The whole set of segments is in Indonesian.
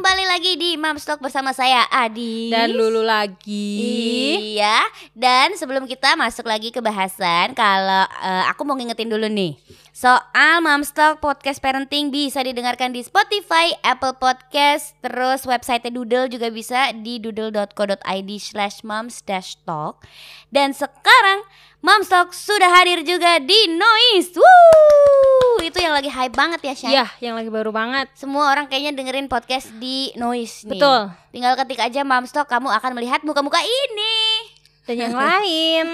kembali lagi di Mamstock bersama saya Adi dan Lulu lagi. Iya, dan sebelum kita masuk lagi ke bahasan, kalau uh, aku mau ngingetin dulu nih. Soal Mamstock Podcast Parenting bisa didengarkan di Spotify, Apple Podcast, terus website Doodle juga bisa di doodle.co.id slash moms-talk. Dan sekarang Mamstock sudah hadir juga di Noise. Woo! Itu yang lagi hype banget ya, Syah? Iya, yang lagi baru banget. Semua orang kayaknya dengerin podcast di Noise nih. Betul. Tinggal ketik aja Mamstock, kamu akan melihat muka-muka ini. Dan yang lain.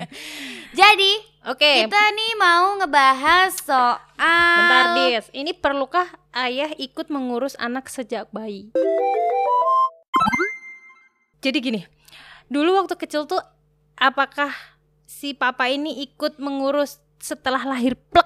Jadi, Oke. Okay. kita nih mau ngebahas soal Bentar, Dis. Ini perlukah ayah ikut mengurus anak sejak bayi? Jadi gini, dulu waktu kecil tuh apakah si papa ini ikut mengurus setelah lahir plek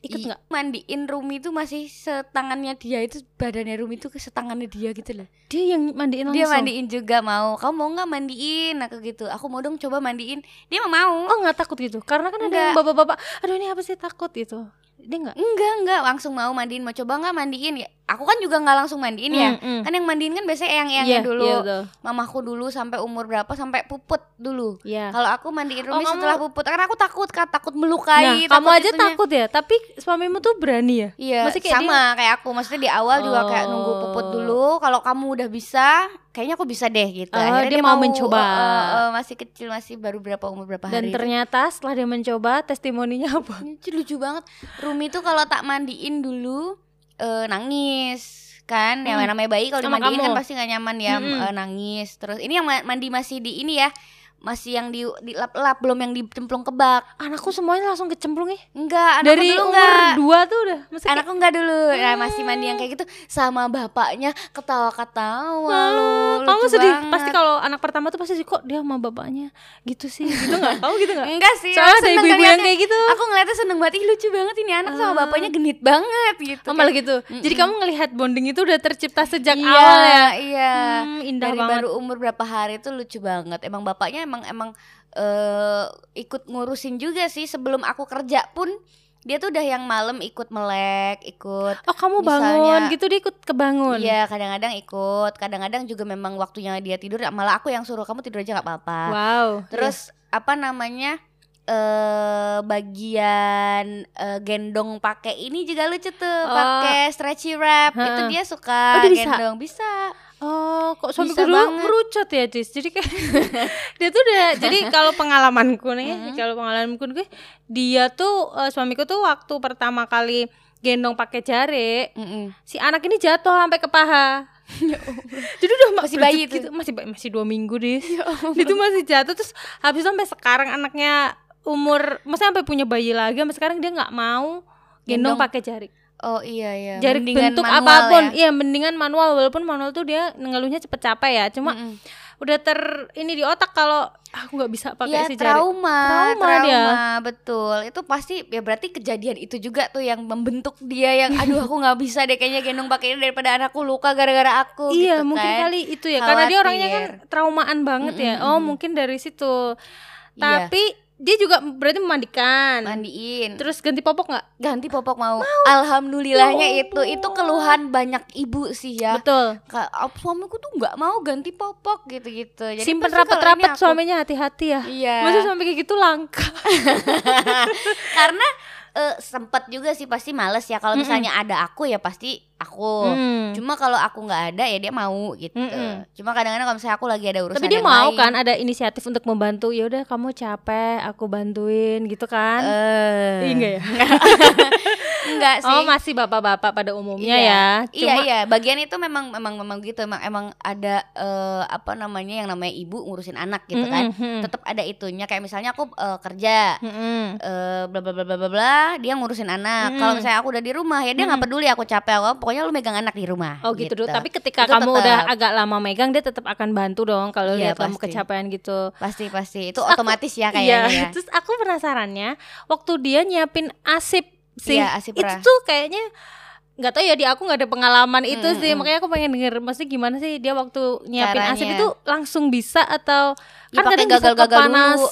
ikut nggak? mandiin Rumi itu masih setangannya dia itu badannya Rumi itu ke setangannya dia gitu loh. Dia yang mandiin langsung? dia mandiin juga mau. Kamu mau nggak mandiin? Aku gitu. Aku mau dong coba mandiin. Dia mau mau. Oh nggak takut gitu? Karena kan ada yang bapak-bapak aduh ini apa sih takut? gitu. Dia nggak? Enggak enggak langsung mau mandiin. Mau coba nggak mandiin? Ya aku kan juga nggak langsung mandiin ya. Mm, mm. kan yang mandiin kan biasanya yang eyangnya yeah, dulu. yeah, mamaku dulu sampai umur berapa? Sampai puput dulu. Yeah. kalau aku mandiin Rumi oh, setelah puput. Karena aku takut kan takut melukai nah, takut kamu aja itunya. takut ya? Tapi suamimu tuh berani ya? Iya kayak sama dia... kayak aku. Maksudnya di awal oh. juga kayak nunggu puput oh. dulu. Kalau kamu udah bisa kayaknya aku bisa deh gitu. Uh, akhirnya dia, dia mau, mencoba. uh, uh, uh, masih kecil masih baru berapa umur berapa hari dan ternyata itu. setelah dia mencoba testimoninya apa? Lucu banget. Rumi tuh kalau tak mandiin dulu uh, nangis kan hmm. yang namanya bayi kalau dimandiin kan pasti nggak nyaman ya hmm. uh, nangis terus ini yang mandi masih di ini ya masih yang di dilap-lap belum yang dicemplung ke bak anakku semuanya langsung kecemplung ya enggak dari dulu umur enggak. dua tuh udah Masih anakku enggak dulu. Hmm. nah, masih mandi yang kayak gitu sama bapaknya ketawa-ketawa lu kamu sedih? banget. pasti kalau anak pertama tuh pasti sih kok dia sama bapaknya? Gitu sih. Gitu nggak? Tahu gitu nggak? Enggak sih soalnya ada ibu-ibu yang kayak gitu. Aku ngeliatnya seneng banget. Ih, lucu banget ini anak sama ah. bapaknya genit banget gitu oh, malah gitu. Mm -mm. jadi kamu ngelihat bonding itu udah tercipta sejak iya, awal ya? iya. Hmm, indah dari banget. baru umur berapa hari itu lucu banget. Emang bapaknya emang emang uh, ikut ngurusin juga sih sebelum aku kerja pun dia tuh udah yang malam ikut melek, ikut Oh, kamu misalnya, bangun gitu dia ikut kebangun. Iya, kadang-kadang ikut, kadang-kadang juga memang waktunya dia tidur malah aku yang suruh kamu tidur aja nggak apa-apa. Wow. Terus yeah. apa namanya? eh bagian uh, gendong pakai ini juga lucu tuh, oh. pakai stretchy wrap. Itu dia suka oh, dia gendong, bisa. Oh, kok suami dulu merucut ya, Cis? Jadi kayak dia tuh udah jadi kalau pengalamanku nih, mm -hmm. kalau pengalamanku nih dia tuh uh, suamiku tuh waktu pertama kali gendong pakai jari, mm -hmm. si anak ini jatuh sampai ke paha. Ya jadi udah masih bayi itu. gitu, masih masih dua minggu deh. Ya dia tuh masih jatuh terus habis itu sampai sekarang anaknya umur, masa sampai punya bayi lagi, sampai sekarang dia nggak mau gendong, gendong. pakai jari. Oh iya iya. Jari mendingan bentuk apa pun, ya? iya mendingan manual walaupun manual tuh dia ngeluhnya cepet capek ya. Cuma mm -mm. udah ter ini di otak kalau aku nggak bisa pakai ya, si jari. Trauma, trauma, trauma dia. betul. Itu pasti ya berarti kejadian itu juga tuh yang membentuk dia yang aduh aku nggak bisa deh kayaknya gendong pakai ini daripada anakku luka gara-gara aku. Iya gitu mungkin kan. kali itu ya Khawatir. karena dia orangnya kan traumaan banget mm -mm. ya. Oh mungkin dari situ. Iya. Dia juga berarti memandikan. Mandiin. Terus ganti popok nggak? Ganti popok mau, mau. alhamdulillahnya ya itu. Itu keluhan banyak ibu sih ya. Betul. Kak, suamiku tuh nggak mau ganti popok gitu gitu Jadi simpen rapat-rapat suaminya hati-hati ya. Iya. Masih sampai kayak gitu langka. Karena uh, sempet juga sih pasti males ya. Kalau misalnya mm -mm. ada aku ya pasti aku mm. cuma kalau aku nggak ada ya dia mau gitu mm -mm. cuma kadang-kadang kalau misalnya aku lagi ada urusan tapi dia mau lain. kan ada inisiatif untuk membantu ya udah kamu capek aku bantuin gitu kan uh. enggak ya enggak sih oh masih bapak-bapak pada umumnya iya. ya iya, cuma... iya iya bagian itu memang memang memang gitu emang emang ada uh, apa namanya yang namanya ibu ngurusin anak gitu kan mm -hmm. tetap ada itunya kayak misalnya aku uh, kerja mm -hmm. uh, bla bla bla bla bla dia ngurusin anak. Hmm. Kalau misalnya aku udah di rumah ya dia nggak hmm. peduli aku capek aku pokoknya lu megang anak di rumah. Oh gitu, gitu. Tapi ketika itu kamu tetep. udah agak lama megang dia tetap akan bantu dong kalau iya, lihat kamu kecapean gitu. Pasti pasti itu otomatis ya kayaknya. Iya. Ya. Terus aku penasarannya waktu dia nyiapin asip sih. Iya, asip itu tuh kayaknya nggak tahu ya di aku nggak ada pengalaman itu mm -hmm. sih makanya aku pengen denger maksudnya gimana sih dia waktu nyiapin Caranya. asap itu langsung bisa atau ya, kan kadang gagal-gagal dulu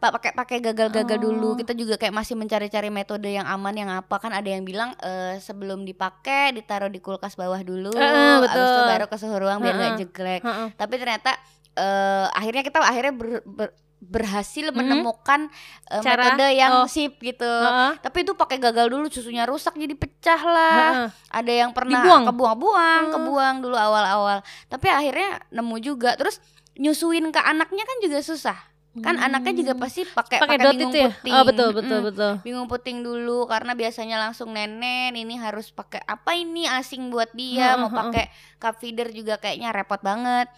pak pakai pakai gagal-gagal oh. dulu kita juga kayak masih mencari-cari metode yang aman yang apa kan ada yang bilang uh, sebelum dipakai ditaruh di kulkas bawah dulu uh, betul. abis itu baru ke suhu ruang biar nggak uh, jeglek uh, uh. tapi ternyata uh, akhirnya kita akhirnya ber, ber, berhasil hmm. menemukan uh, Cara, metode yang oh. sip gitu. Uh -uh. Tapi itu pakai gagal dulu susunya rusak jadi pecah lah. Uh -uh. Ada yang pernah kebuang-buang, uh. kebuang dulu awal-awal. Tapi akhirnya nemu juga. Terus nyusuin ke anaknya kan juga susah. Kan hmm. anaknya juga pasti pakai pakai bingung itu ya? puting. Oh betul betul hmm, betul. Bingung puting dulu karena biasanya langsung nenek ini harus pakai apa ini asing buat dia, uh, mau pakai cup feeder juga kayaknya repot banget.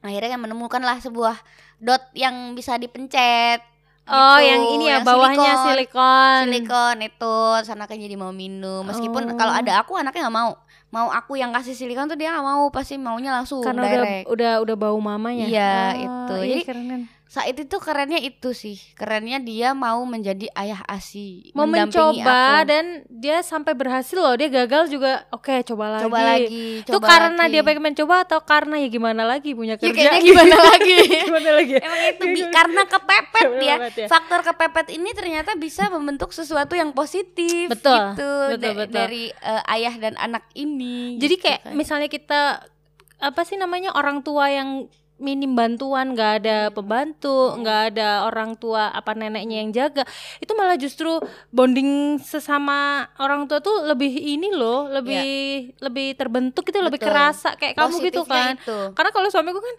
Akhirnya kan menemukanlah sebuah dot yang bisa dipencet Oh, gitu. yang ini ya yang bawahnya silikon. Silikon, itu kan jadi mau minum. Meskipun oh. kalau ada aku anaknya nggak mau. Mau aku yang kasih silikon tuh dia nggak mau, pasti maunya langsung Karena direct. udah udah udah bau mamanya. Iya, oh, itu. Iya, jadi keren saat itu kerennya itu sih. Kerennya dia mau menjadi ayah asi mau mencoba aku. dan dia sampai berhasil loh. Dia gagal juga. Oke okay, coba lagi. Coba lagi itu karena lagi. dia pengen mencoba atau karena ya gimana lagi punya ya, kerja? ya, gimana lagi. Gimana lagi? Emang itu bi karena kepepet dia ya. faktor kepepet ini ternyata bisa membentuk sesuatu yang positif betul. gitu. Betul, betul. dari uh, ayah dan anak ini jadi gitu kayak kan. misalnya kita apa sih namanya orang tua yang minim bantuan nggak ada pembantu nggak ada orang tua apa neneknya yang jaga itu malah justru bonding sesama orang tua tuh lebih ini loh lebih ya. lebih terbentuk itu lebih kerasa kayak kamu gitu kan itu. karena kalau suamiku kan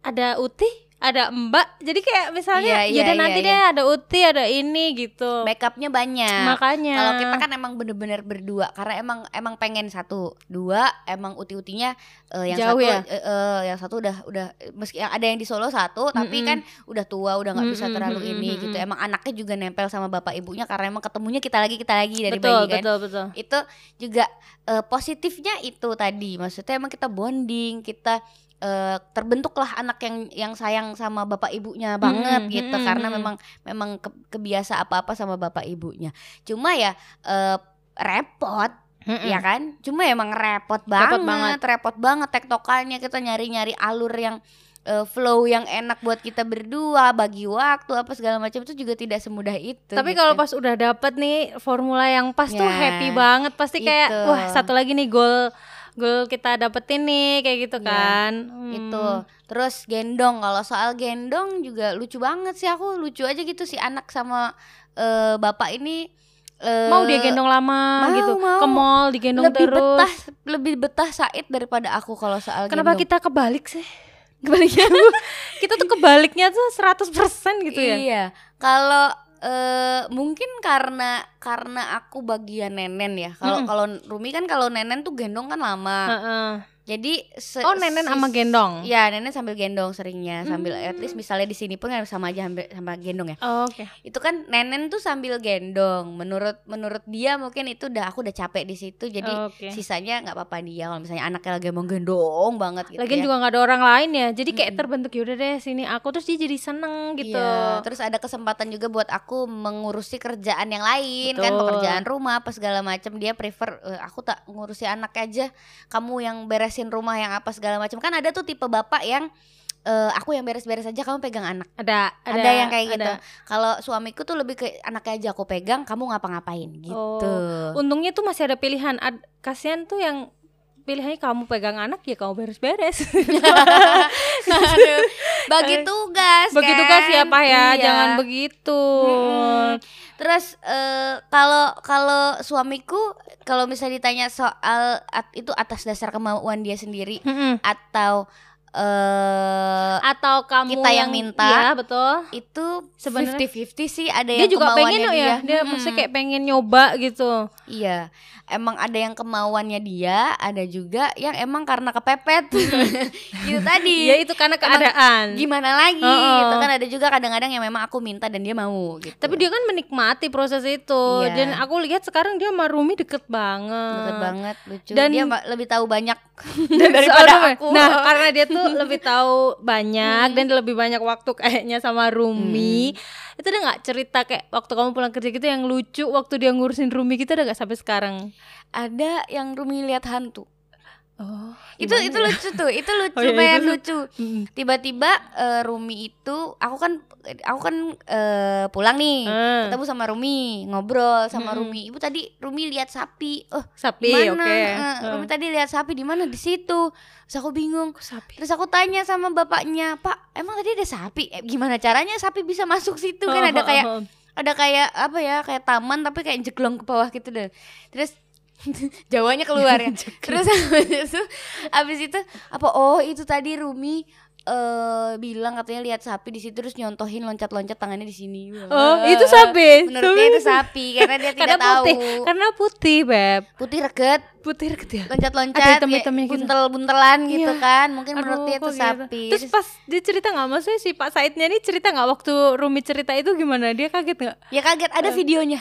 ada uti ada mbak jadi kayak misalnya yeah, yeah, ya nanti yeah, deh ada uti ada ini gitu backupnya banyak makanya kalau kita kan emang bener-bener berdua karena emang emang pengen satu dua emang uti utinya uh, yang Jauh satu ya? uh, uh, yang satu udah udah meski ada yang di Solo satu mm -hmm. tapi kan udah tua udah nggak mm -hmm. bisa terlalu mm -hmm. ini gitu emang anaknya juga nempel sama bapak ibunya karena emang ketemunya kita lagi kita lagi dari betul, bayi kan betul betul itu juga uh, positifnya itu tadi maksudnya emang kita bonding kita uh, terbentuklah anak yang yang sayang sama bapak ibunya banget hmm, gitu hmm, karena hmm. memang memang ke, kebiasa apa-apa sama bapak ibunya. Cuma ya uh, repot hmm, ya kan? Cuma emang repot banget, repot banget, repot banget tektokannya kita nyari-nyari alur yang uh, flow yang enak buat kita berdua bagi waktu apa segala macam itu juga tidak semudah itu. Tapi gitu. kalau pas udah dapet nih formula yang pas ya, tuh happy banget pasti kayak itu. wah satu lagi nih goal goal kita dapetin nih kayak gitu iya, kan hmm. itu terus gendong kalau soal gendong juga lucu banget sih aku lucu aja gitu si anak sama uh, bapak ini uh, mau dia gendong lama mau, gitu mau. ke mall digendong lebih terus betah lebih betah Said daripada aku kalau soal kenapa gendong. kita kebalik sih kebaliknya kita tuh kebaliknya tuh 100% gitu ya iya kalau uh, mungkin karena karena aku bagian nenen ya. Kalau hmm. kalau Rumi kan kalau nenen tuh gendong kan lama. Uh -uh. Jadi Oh, nenen sama gendong. Ya, nenen sambil gendong seringnya, sambil hmm. at least misalnya di sini pun kan sama aja sama gendong ya. Oh, Oke. Okay. Itu kan nenen tuh sambil gendong. Menurut menurut dia mungkin itu udah aku udah capek di situ jadi okay. sisanya nggak apa-apa dia kalau misalnya anaknya lagi mau gendong banget gitu. Lagian ya. juga nggak ada orang lain ya. Jadi kayak hmm. terbentuk yaudah deh sini aku terus dia jadi seneng gitu. Iya. Terus ada kesempatan juga buat aku mengurusi kerjaan yang lain kan, Betul. kan pekerjaan rumah apa segala macam dia prefer uh, aku tak ngurusi anak aja. Kamu yang beresin beresin rumah yang apa segala macam. Kan ada tuh tipe bapak yang uh, aku yang beres-beres aja kamu pegang anak. Ada ada, ada yang kayak gitu. ada. gitu kalau suamiku tuh lebih ke anaknya aja aku pegang kamu ngapa-ngapain? Gitu. Oh, untungnya tuh masih ada pilihan. Ad, kasihan tuh yang pilihannya kamu pegang anak ya kamu beres-beres bagi tugas bagi kan? tugas ya pak ya iya. jangan begitu hmm. terus uh, kalau kalau suamiku kalau misalnya ditanya soal at, itu atas dasar kemauan dia sendiri hmm. atau uh, atau kamu kita yang minta ya betul. itu sebenarnya 50-50 sih ada dia yang juga pengen dia, ya dia. hmm. maksudnya kayak pengen nyoba gitu. Iya emang ada yang kemauannya dia ada juga yang emang karena kepepet. Gitu tadi. Ya itu karena keadaan. emang gimana lagi? Oh, oh. gitu kan ada juga kadang-kadang yang memang aku minta dan dia mau gitu. Tapi dia kan menikmati proses itu. Iya. dan aku lihat sekarang dia sama Rumi deket banget. Deket banget lucu. Dan dia lebih tahu banyak daripada aku. Nah, karena dia tuh lebih tahu banyak hmm. dan lebih banyak waktu kayaknya sama Rumi. Hmm. Itu udah nggak cerita kayak waktu kamu pulang kerja gitu yang lucu waktu dia ngurusin Rumi kita udah gak sampai sekarang. Ada yang Rumi lihat hantu. Oh, itu itu ya? lucu tuh, itu lucu, oh, iya, lucu. Tiba-tiba uh, Rumi itu, aku kan, aku kan uh, pulang nih, uh. ketemu sama Rumi, ngobrol sama hmm. Rumi. Ibu tadi Rumi lihat sapi, oh sapi, oke. Okay. Uh, uh. Rumi tadi lihat sapi di mana? Di situ. Terus aku bingung. Sapi. Terus aku tanya sama bapaknya, Pak, emang tadi ada sapi? Eh, gimana caranya sapi bisa masuk situ? Kan ada kayak, ada kayak apa ya, kayak taman tapi kayak jeglong ke bawah gitu deh. Terus Jawanya keluar ya. Terus habis itu habis itu apa oh itu tadi Rumi uh, bilang katanya lihat sapi di situ terus nyontohin loncat-loncat tangannya di sini. Oh, itu sapi. Menurut dia itu sapi karena dia tidak karena tahu. Putih. Karena putih, Beb. Putih reget. Putih reget ya. Loncat-loncat gitu. buntel-buntelan gitu iya. kan. Mungkin Aduh, menurut dia itu gitu. sapi. Terus pas dia cerita nggak maksudnya si Pak Saidnya nih cerita nggak waktu Rumi cerita itu gimana? Dia kaget nggak? Ya kaget, ada uh. videonya.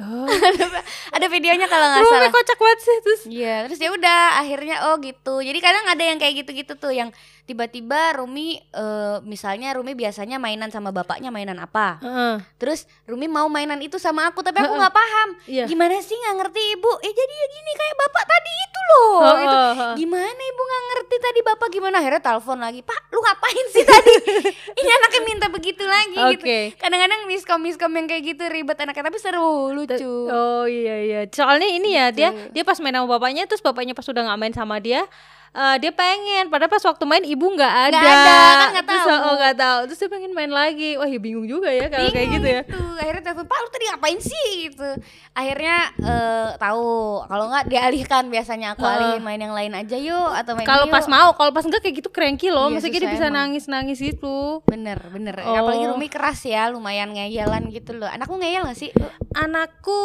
Oh. ada videonya kalau nggak salah. kocak banget sih terus. Iya, terus ya udah akhirnya oh gitu. Jadi kadang ada yang kayak gitu-gitu tuh yang tiba-tiba Rumi uh, misalnya Rumi biasanya mainan sama bapaknya mainan apa uh. terus Rumi mau mainan itu sama aku tapi aku nggak uh. paham yeah. gimana sih nggak ngerti ibu eh jadi ya gini kayak bapak tadi itu loh uh. gitu. gimana ibu nggak ngerti tadi? Bapak gimana? Akhirnya telepon lagi. Pak lu ngapain sih tadi? Ini anaknya minta begitu lagi okay. gitu kadang-kadang miskom miskom yang kayak gitu ribet anaknya tapi seru lucu. Oh iya iya. Soalnya ini ya dia dia pas main sama bapaknya terus bapaknya pas udah nggak main sama dia uh, dia pengen. Padahal pas waktu main ibu nggak ada. gak ada kan nggak tahu. terus, oh nggak tahu. Terus dia pengen main lagi. Wah ya bingung juga ya kalau kayak gitu ya. gitu. akhirnya telepon pak lu tadi ngapain sih? Gitu. Akhirnya uh, tahu. Kalau nggak dialihkan. Biasanya aku uh. alihin main yang lain aja yuk. Atau main kalau pas mau kalau pas enggak kayak gitu cranky loh. Iya, maksudnya dia bisa nangis nangis itu bener bener. Oh. apalagi Rumi keras ya lumayan ngeyelan gitu loh. Anakku ngeyel gak sih? Anakku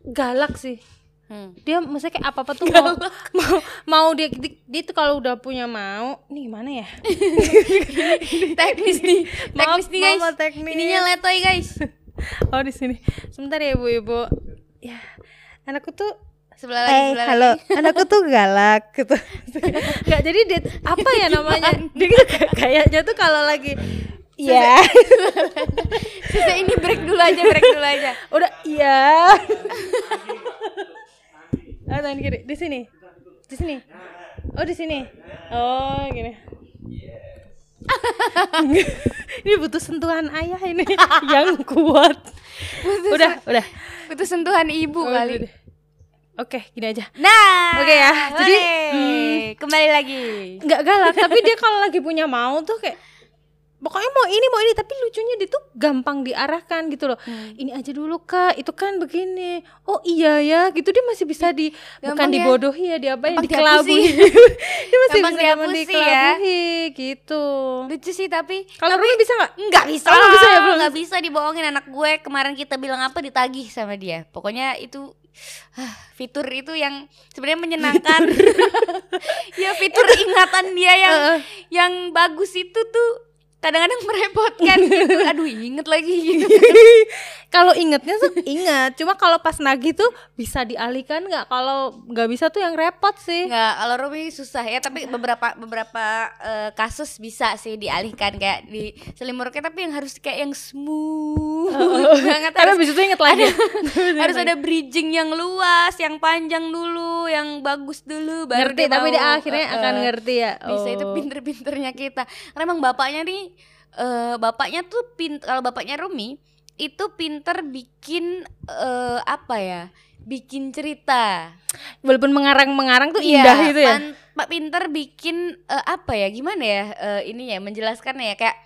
galak sih Hmm. Dia maksudnya kayak apa apa tuh mau, mau mau dia dia, dia tuh kalau udah punya mau nih gimana ya? teknis nih. Teknis nih guys. teknis. Ininya letoy guys. oh di sini. Sebentar ya ibu-ibu. Ya. Anakku tuh sebelah lagi, hey, sebelah halo. lagi. Anakku tuh galak gitu. Enggak jadi dia apa ya namanya? dia gitu kayaknya tuh kalau lagi Iya. Yeah. ini break dulu aja, break dulu aja. Udah, iya. Ah, tangan kiri. Di sini. Di sini. Oh, di sini. Oh, gini. ini butuh sentuhan ayah ini yang kuat. Butuh udah, udah. Butuh sentuhan ibu oh, kali. Udah. Oke, gini aja. Nah, oke ya. Jadi hmm, kembali lagi. Enggak galak, tapi dia kalau lagi punya mau tuh kayak pokoknya mau ini mau ini tapi lucunya dia tuh gampang diarahkan gitu loh. Hmm. ini aja dulu kak itu kan begini. Oh iya ya gitu. Dia masih bisa di gampang bukan ya. dibodohi ya dia apa ya dikelabui. dia masih gampang bisa gampang dikelabui ya. gitu. Lucu sih tapi kalau Rumi bisa nggak? Nggak bisa oh, bisa ya belum nggak bisa dibohongin anak gue. Kemarin kita bilang apa ditagih sama dia. Pokoknya itu ah, fitur itu yang sebenarnya menyenangkan. Ya fitur ingatan dia yang uh. yang bagus itu tuh kadang-kadang merepotkan gitu. Aduh, inget lagi gitu. kalau ingetnya tuh inget, cuma kalau pas nagih tuh bisa dialihkan nggak? Kalau nggak bisa tuh yang repot sih. Nggak, kalau Rumi susah ya, tapi beberapa beberapa uh, kasus bisa sih dialihkan kayak di selimutnya tapi yang harus kayak yang smooth oh, banget. Karena bisa tuh inget lagi. harus ada bridging yang luas, yang panjang dulu, yang bagus dulu baru ngerti, tapi di akhirnya uh, akan ngerti ya. Oh. Bisa itu oh. pinter-pinternya kita. Karena emang bapaknya nih uh, bapaknya tuh pint kalau bapaknya Rumi itu pinter bikin uh, apa ya bikin cerita. Walaupun mengarang-mengarang tuh iya, indah ya, gitu ya? Pak pinter bikin uh, apa ya gimana ya uh, ini ya menjelaskan ya kayak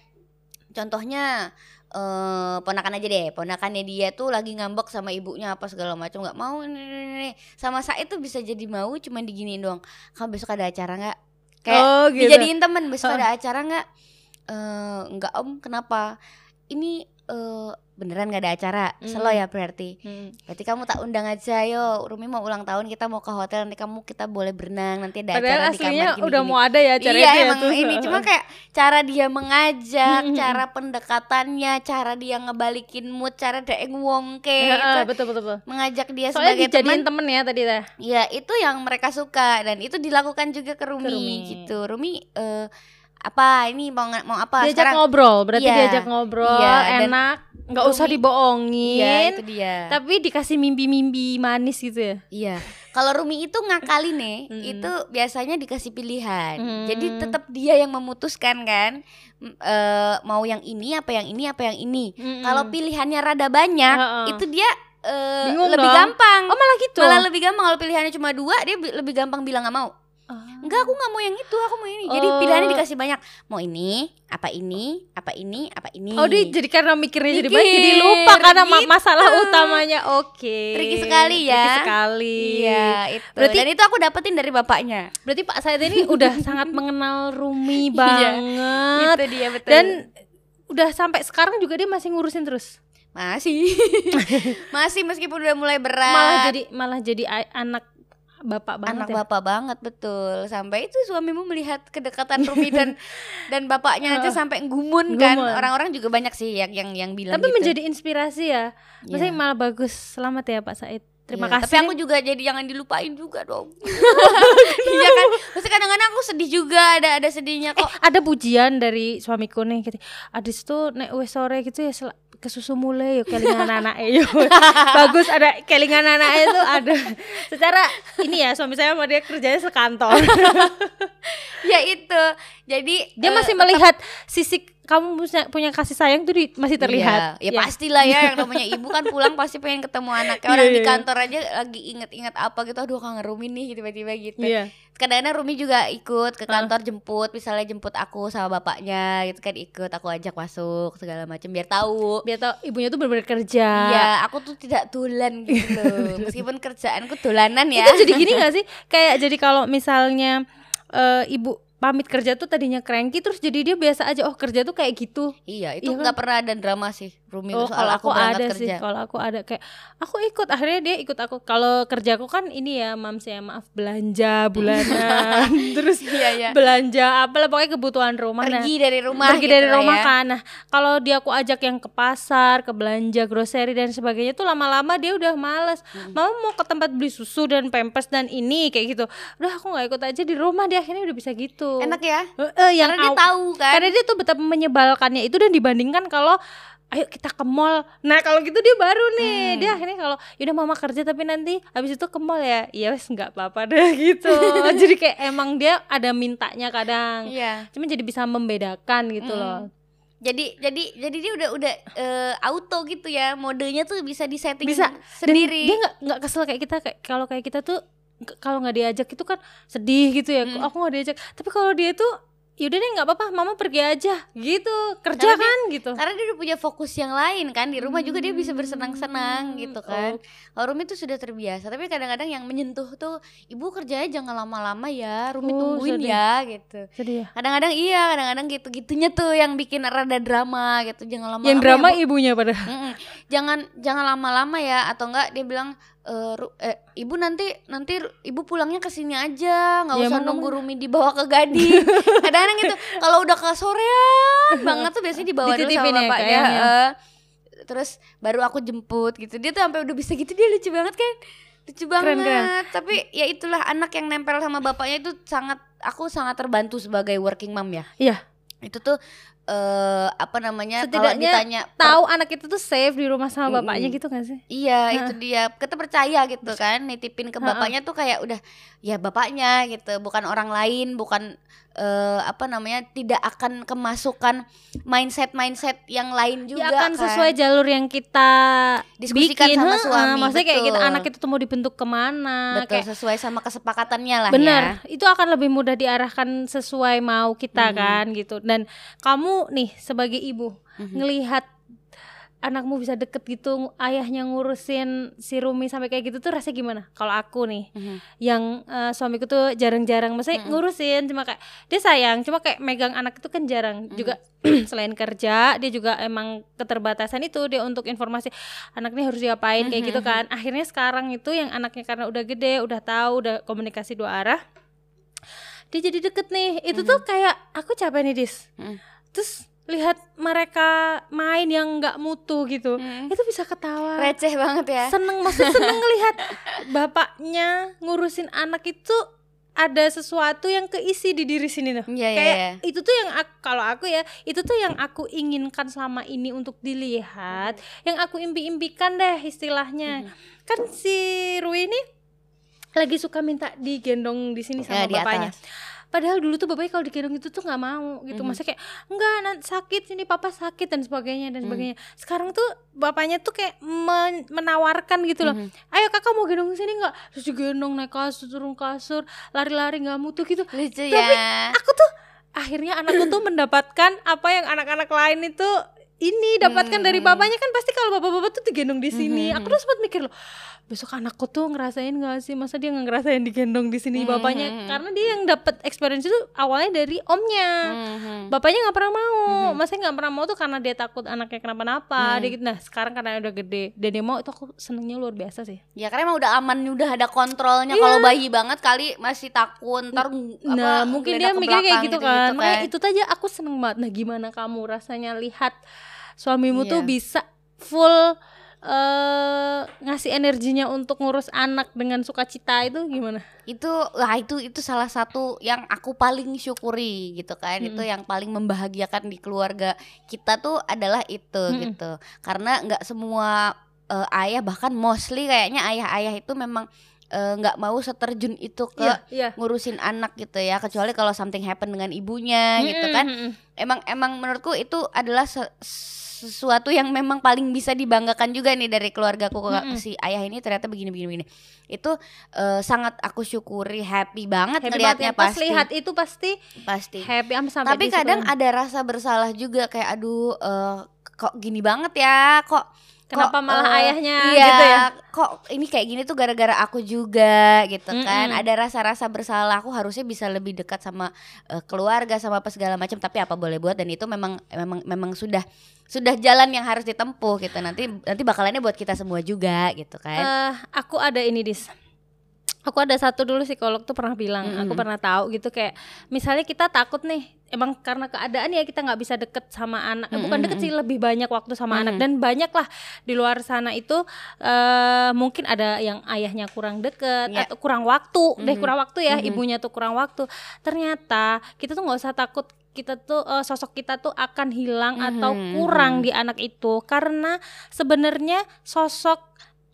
contohnya uh, ponakan aja deh ponakannya dia tuh lagi ngambek sama ibunya apa segala macam nggak mau nih sama saya tuh bisa jadi mau cuman diginiin doang. Kamu besok ada acara nggak? Kayak oh, gitu. dijadiin temen besok huh? ada acara nggak uh, enggak om kenapa ini eh, beneran gak ada acara Mm. selo ya berarti Hmm. berarti kamu tak undang aja yo Rumi mau ulang tahun kita mau ke hotel nanti kamu kita boleh berenang nanti ada Padahal acara di kamar gini, udah gini. mau ada ya acara iya ya emang tuh. ini cuma kayak cara dia mengajak cara pendekatannya cara dia ngebalikin mood cara dia ngwongke Ya, ah, itu betul betul betul. mengajak dia Soalnya sebagai teman temen ya tadi dah. ya itu yang mereka suka dan itu dilakukan juga ke Rumi, Rumi. gitu Rumi eh, apa ini mau mau apa diajak sekarang ngobrol, berarti Iya. diajak ngobrol, Iya, dan enak, nggak usah dibohongin. iya itu dia Tapi dikasih mimpi-mimpi manis gitu ya. Iya. Kalau Rumi itu ngakali nih, Mm-mm. itu biasanya dikasih pilihan. Mm. Jadi tetap dia yang memutuskan kan, eh, mau yang ini apa yang ini apa yang ini. Kalau pilihannya rada banyak, Heeh. itu dia Bingung lebih dong. gampang. Oh malah gitu. Malah lebih gampang kalau pilihannya cuma dua, dia bi- lebih gampang bilang nggak mau. Enggak, aku nggak mau yang itu, aku mau ini. Jadi Oh. pilihannya dikasih banyak. Mau ini, apa ini, apa ini, apa ini. Oh dia jadi karena mikirnya jadi Mikir, banyak jadi lupa karena gitu. masalah utamanya. Oke. Tricky sekali ya. Tricky sekali. Iya, itu. Berarti- Dan itu aku dapetin dari bapaknya. Berarti Pak Said ini udah sangat mengenal Rumi Iya, banget. itu dia betul. Dan udah sampai sekarang juga dia masih ngurusin terus. Masih. Masih meskipun udah mulai berat. Malah jadi malah jadi anak bapak banget anak ya. bapak banget betul. Sampai itu suamimu melihat kedekatan Rumi dan dan bapaknya aja sampai gumun kan. Orang-orang juga banyak sih yang yang yang bilang Tapi gitu. menjadi inspirasi ya. Maksudnya malah bagus. Selamat ya Pak Said. Terima Iya, kasih. Tapi aku juga jadi jangan dilupain juga dong. Iya kan. Maksudnya kadang-kadang aku sedih juga ada ada sedihnya kok. ada pujian dari suamiku nih gitu. Adis tuh nek wes sore gitu ya sel- ke susu mulai yuk kelingan anak yuk bagus ada kelingan anak itu ada. Secara ini ya suami saya sama dia kerjanya sekantor. Ya itu. Jadi dia eh, masih melihat sisi kamu punya, punya kasih sayang tuh di- masih terlihat Iya, ya, pastilah ya yang namanya ibu kan pulang pasti pengen ketemu anaknya. Orang Iya, di iya. kantor aja lagi inget-inget apa gitu. Aduh kangen Rumi nih tiba-tiba gitu. Iya. Kadang-kadang Rumi juga ikut ke kantor jemput, misalnya jemput aku sama bapaknya gitu kan ikut, aku ajak masuk segala macam biar tahu. biar tau ibunya tuh benar-benar kerja Iya, aku tuh tidak tulan gitu. Meskipun kerjaanku dolanan ya. itu jadi gini gak sih kayak jadi kalau misalnya eh, ibu pamit kerja tuh tadinya cranky terus jadi dia biasa aja oh kerja tuh kayak gitu Iya, itu Iya kan? nggak pernah ada drama sih Rumi Oh, soal kalau aku, aku ada kerja. sih. Kalau aku ada kayak aku ikut akhirnya dia ikut aku. Kalau kerjaku kan ini ya, Mams ya, maaf belanja bulanan. Terus Iya, iya. belanja apalah pokoknya kebutuhan rumah. Nah, Pergi dari rumah pergi gitu dari lah rumah ya. kan. Nah, kalau dia aku ajak yang ke pasar, ke belanja grocery dan sebagainya tuh lama-lama dia udah males. Mama mau ke tempat beli susu dan pampers dan ini kayak gitu. Udah aku nggak ikut aja di rumah dia akhirnya udah bisa gitu. Enak ya? Eh, eh, yang Karena dia tahu kan. karena dia tuh betapa menyebalkannya itu dan dibandingkan kalau ayo kita ke mall. Nah, kalau gitu dia baru nih. Hmm. Dia akhirnya kalau yaudah mama kerja tapi nanti habis itu ke mall ya. Iya wes nggak apa-apa deh gitu. jadi kayak emang dia ada mintanya kadang. Iya. Cuma jadi bisa membedakan gitu Mm-mm. loh. Jadi jadi jadi dia udah udah eh, auto gitu ya. Modenya tuh bisa disetting Bisa. Dan sendiri. dia nggak nggak kesel kayak kita kayak kalau kayak kita tuh kalau nggak diajak itu kan sedih gitu ya. Kok Mm. Aku nggak diajak. Tapi kalau dia tuh yaudah deh nggak apa-apa mama pergi aja gitu kerja Karena dia- kan gitu Karena dia udah punya fokus yang lain kan di rumah juga dia bisa bersenang-senang gitu kan. Kalau Rumi tuh sudah terbiasa, tapi kadang-kadang yang menyentuh tuh ibu kerjanya jangan lama-lama ya, Rumi Oh, tungguin sedih. ya gitu. sedih ya Kadang-kadang iya, kadang-kadang gitu-gitunya tuh yang bikin rada drama gitu. Jangan lama-lama. yang ya, drama Bu. ibunya pada. Jangan jangan lama-lama ya atau enggak dia bilang "Eh, eh, ibu nanti nanti ibu pulangnya ke sini aja. Nggak Ya, usah nunggu Rumi dibawa ke Gading. Kadang-kadang gitu kalau udah ke sorean banget tuh biasanya dibawa dulu sama ya, bapaknya eh. terus baru aku jemput gitu. Dia tuh sampai udah bisa gitu dia lucu banget kan? Lucu banget. keren. tapi ya itulah anak yang nempel sama bapaknya itu sangat aku sangat terbantu sebagai working mom ya. Iya. itu tuh eh apa namanya kalau Setidaknya ditanya per- tahu anak itu tuh safe di rumah sama bapaknya gitu gak sih? Iya itu dia. Kita percaya gitu kan nitipin ke bapaknya tuh kayak udah ya bapaknya gitu bukan orang lain bukan eh, apa namanya tidak akan kemasukan mindset mindset yang lain juga Dia akan kan. sesuai jalur yang kita Diskusikan bikin. sama suami, maksudnya kayak kita betul. anak itu tuh mau dibentuk ke mana betul kayak sesuai sama kesepakatannya lah bener ya itu akan lebih mudah diarahkan sesuai mau kita Hmm. kan gitu. Dan kamu nih sebagai ibu Mhm. ngelihat anakmu bisa deket gitu ayahnya ngurusin si Rumi sampai kayak gitu tuh rasanya gimana kalau aku nih mm-hmm. yang uh, suamiku tuh jarang-jarang maksudnya mm-hmm. ngurusin cuma kayak dia sayang cuma kayak megang anak itu kan jarang mm-hmm. juga selain kerja dia juga emang keterbatasan itu dia untuk informasi anaknya harus diapain mm-hmm. kayak gitu kan akhirnya sekarang itu yang anaknya karena udah gede udah tahu udah komunikasi dua arah dia jadi deket nih itu mm-hmm. tuh kayak aku capek nih dis mm-hmm. Terus lihat mereka main yang nggak mutu gitu. Hmm. itu bisa ketawa. Receh banget ya. Seneng maksud seneng ngelihat bapaknya ngurusin anak itu ada sesuatu yang keisi di diri sini tuh. Yeah, iya, kayak yeah, itu tuh yang aku, kalau aku ya itu tuh yang aku inginkan selama ini untuk dilihat. Hmm. yang aku impi-impikan deh istilahnya. Hmm. kan si Rui ini lagi suka minta digendong di sini sama ya, bapaknya. atas padahal dulu tuh bapaknya kalau digendong itu tuh nggak mau gitu mm -hmm. masa kayak enggak nanti sakit sini papa sakit dan sebagainya dan sebagainya mm. sekarang tuh bapaknya tuh kayak men menawarkan gitu loh mm -hmm. ayo kakak mau gendong sini nggak terus digendong naik kasur turun kasur lari-lari nggak mutu gitu Lucu tapi ya. aku tuh akhirnya anakku tuh mendapatkan apa yang anak-anak lain itu ini dapatkan hmm. dari bapaknya kan pasti kalau bapak-bapak tuh digendong di sini. Hmm. Aku tuh sempat mikir loh, besok anakku tuh ngerasain gak sih masa dia nggak ngerasain digendong di sini hmm. bapaknya hmm. karena dia yang dapat experience itu awalnya dari omnya hmm. bapaknya nggak pernah mau hmm. masa nggak pernah mau tuh karena dia takut anaknya kenapa-napa hmm. gitu. nah sekarang karena udah gede dan dia mau itu aku senengnya luar biasa sih ya karena emang udah aman udah ada kontrolnya yeah. kalau bayi banget kali masih takut ntar nah apa, mungkin dia mikirnya kayak gitu, gitu kan, gitu, kan. itu aja aku seneng banget nah gimana kamu rasanya lihat suamimu yeah. tuh bisa full uh, ngasih energinya untuk ngurus anak dengan sukacita itu gimana? Itu lah itu itu salah satu yang aku paling syukuri gitu kan. Hmm. Itu yang paling membahagiakan di keluarga kita tuh adalah itu hmm. gitu. Karena nggak semua uh, ayah bahkan mostly kayaknya ayah-ayah itu memang eh, nggak uh, mau seterjun itu ke yeah, yeah. ngurusin anak gitu ya kecuali kalau something happen dengan ibunya hmm, gitu kan emang emang menurutku itu adalah sesuatu yang memang paling bisa dibanggakan juga nih dari keluargaku mm -hmm. si ayah ini ternyata begini begini begini itu uh, sangat aku syukuri happy banget happy ngelihatnya banget, ya. pasti lihat itu pasti pasti happy sampai tapi kadang ada rasa bersalah juga kayak aduh uh, kok gini banget ya kok Kenapa kok, malah uh, ayahnya iya, gitu ya? Kok ini kayak gini tuh gara-gara aku juga gitu mm -hmm. kan. Ada rasa-rasa bersalah aku harusnya bisa lebih dekat sama uh, keluarga sama apa segala macam tapi apa boleh buat dan itu memang memang memang sudah sudah jalan yang harus ditempuh gitu. Nanti nanti bakalannya buat kita semua juga gitu kan. Uh, aku ada ini dis aku ada satu dulu psikolog tuh pernah bilang, mm -hmm. aku pernah tahu gitu kayak misalnya kita takut nih emang karena keadaan ya kita nggak bisa deket sama anak, mm -hmm. bukan deket sih lebih banyak waktu sama mm -hmm. anak dan banyak lah di luar sana itu uh, mungkin ada yang ayahnya kurang deket yeah. atau kurang waktu, mm -hmm. deh kurang waktu ya, mm -hmm. ibunya tuh kurang waktu. Ternyata kita tuh nggak usah takut kita tuh uh, sosok kita tuh akan hilang mm -hmm. atau kurang di anak itu karena sebenarnya sosok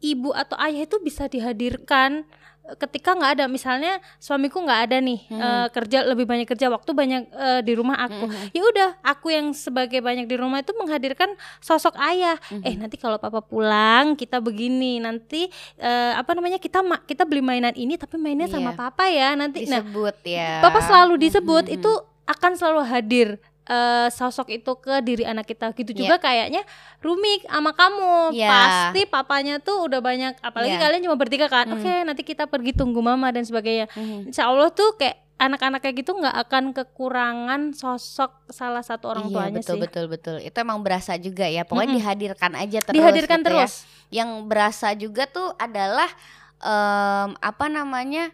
ibu atau ayah itu bisa dihadirkan ketika nggak ada misalnya suamiku nggak ada nih hmm. uh, kerja lebih banyak kerja waktu banyak uh, di rumah aku hmm. ya udah aku yang sebagai banyak di rumah itu menghadirkan sosok ayah hmm. eh nanti kalau papa pulang kita begini nanti uh, apa namanya kita kita beli mainan ini tapi mainnya yeah. sama papa ya nanti nah, disebut nah, ya papa selalu disebut hmm. itu akan selalu hadir uh, sosok itu ke diri anak kita gitu juga yeah. kayaknya Rumi sama kamu yeah. pasti papanya tuh udah banyak apalagi yeah. kalian cuma bertiga kan mm. oke okay, nanti kita pergi tunggu mama dan sebagainya mm. Insya Allah tuh kayak anak-anak kayak gitu nggak akan kekurangan sosok salah satu orang iya, tuanya betul, sih. Betul betul Itu emang berasa juga ya. Pokoknya mm -hmm. dihadirkan aja terus. Dihadirkan gitu ya. terus. Ya. Yang berasa juga tuh adalah um, apa namanya?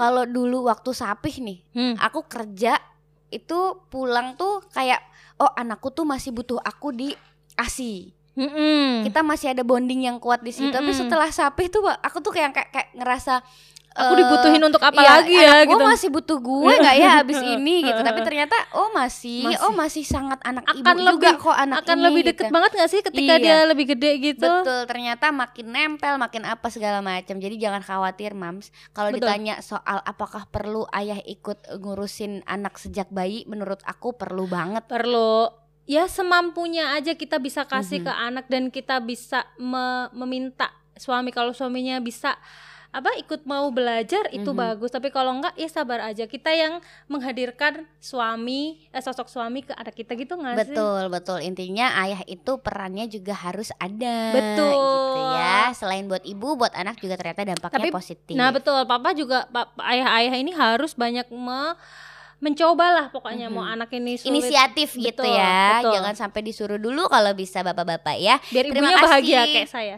Kalau dulu waktu sapih nih, hmm. aku kerja itu pulang tuh kayak oh anakku tuh masih butuh aku di ASI. Mm -hmm. Kita masih ada bonding yang kuat di situ. Mm -hmm. Tapi setelah sapi tuh aku tuh kayak kayak, kayak ngerasa aku uh, dibutuhin untuk apa iya, lagi ya gitu. masih butuh gue nggak ya abis ini gitu. Tapi ternyata oh masih, masih. oh masih sangat anak akan ibu lebih, juga kok anak akan ini, lebih deket gitu. banget gak sih ketika iya. dia lebih gede gitu. Betul, ternyata makin nempel, makin apa segala macam. Jadi jangan khawatir, Mams. Kalau ditanya soal apakah perlu ayah ikut ngurusin anak sejak bayi, menurut aku perlu banget. Perlu ya semampunya aja kita bisa kasih mm -hmm. ke anak dan kita bisa me meminta suami kalau suaminya bisa apa ikut mau belajar itu Mhm. bagus tapi kalau enggak ya sabar aja kita yang menghadirkan suami eh, sosok suami ke anak kita gitu nggak sih Betul, betul. Intinya ayah itu perannya juga harus ada. Betul. Gitu ya. Selain buat ibu, buat anak juga ternyata dampaknya Tapi, positif. nah betul papa juga pa- ayah-ayah ini harus banyak me- mencobalah pokoknya mau anak ini sulit Inisiatif gitu Betul, ya. betul. Jangan sampai disuruh dulu kalau bisa bapak-bapak ya. biar Terima ibunya bahagia kasih. kayak saya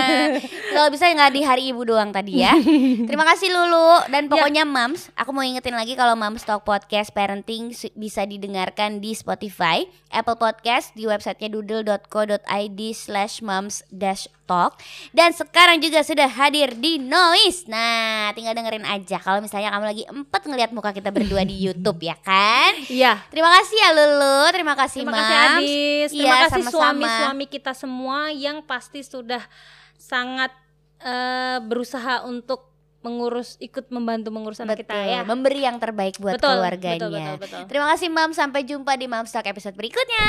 kalau bisa nggak di hari ibu doang tadi ya. Terima kasih Lulu dan pokoknya Mams, aku mau ingetin lagi kalau Mams Talk Podcast Parenting bisa didengarkan di Spotify, Apple Podcast, di websitenya doodle.co.id slash moms dash talk dan sekarang juga sudah hadir di Noise. Nah, tinggal dengerin aja kalau misalnya kamu lagi empet ngelihat muka kita berdua di YouTube ya kan. iya Terima kasih ya Lulu, terima kasih Terima Mams. kasih Adis, terima Iya, kasih suami-suami kita semua yang pasti sudah sangat eh, berusaha untuk mengurus ikut membantu mengurus anak kita Betul, ya. memberi yang terbaik buat Betul, keluarganya. betul, betul, betul. Terima kasih Mam, sampai jumpa di Mam Talk episode berikutnya.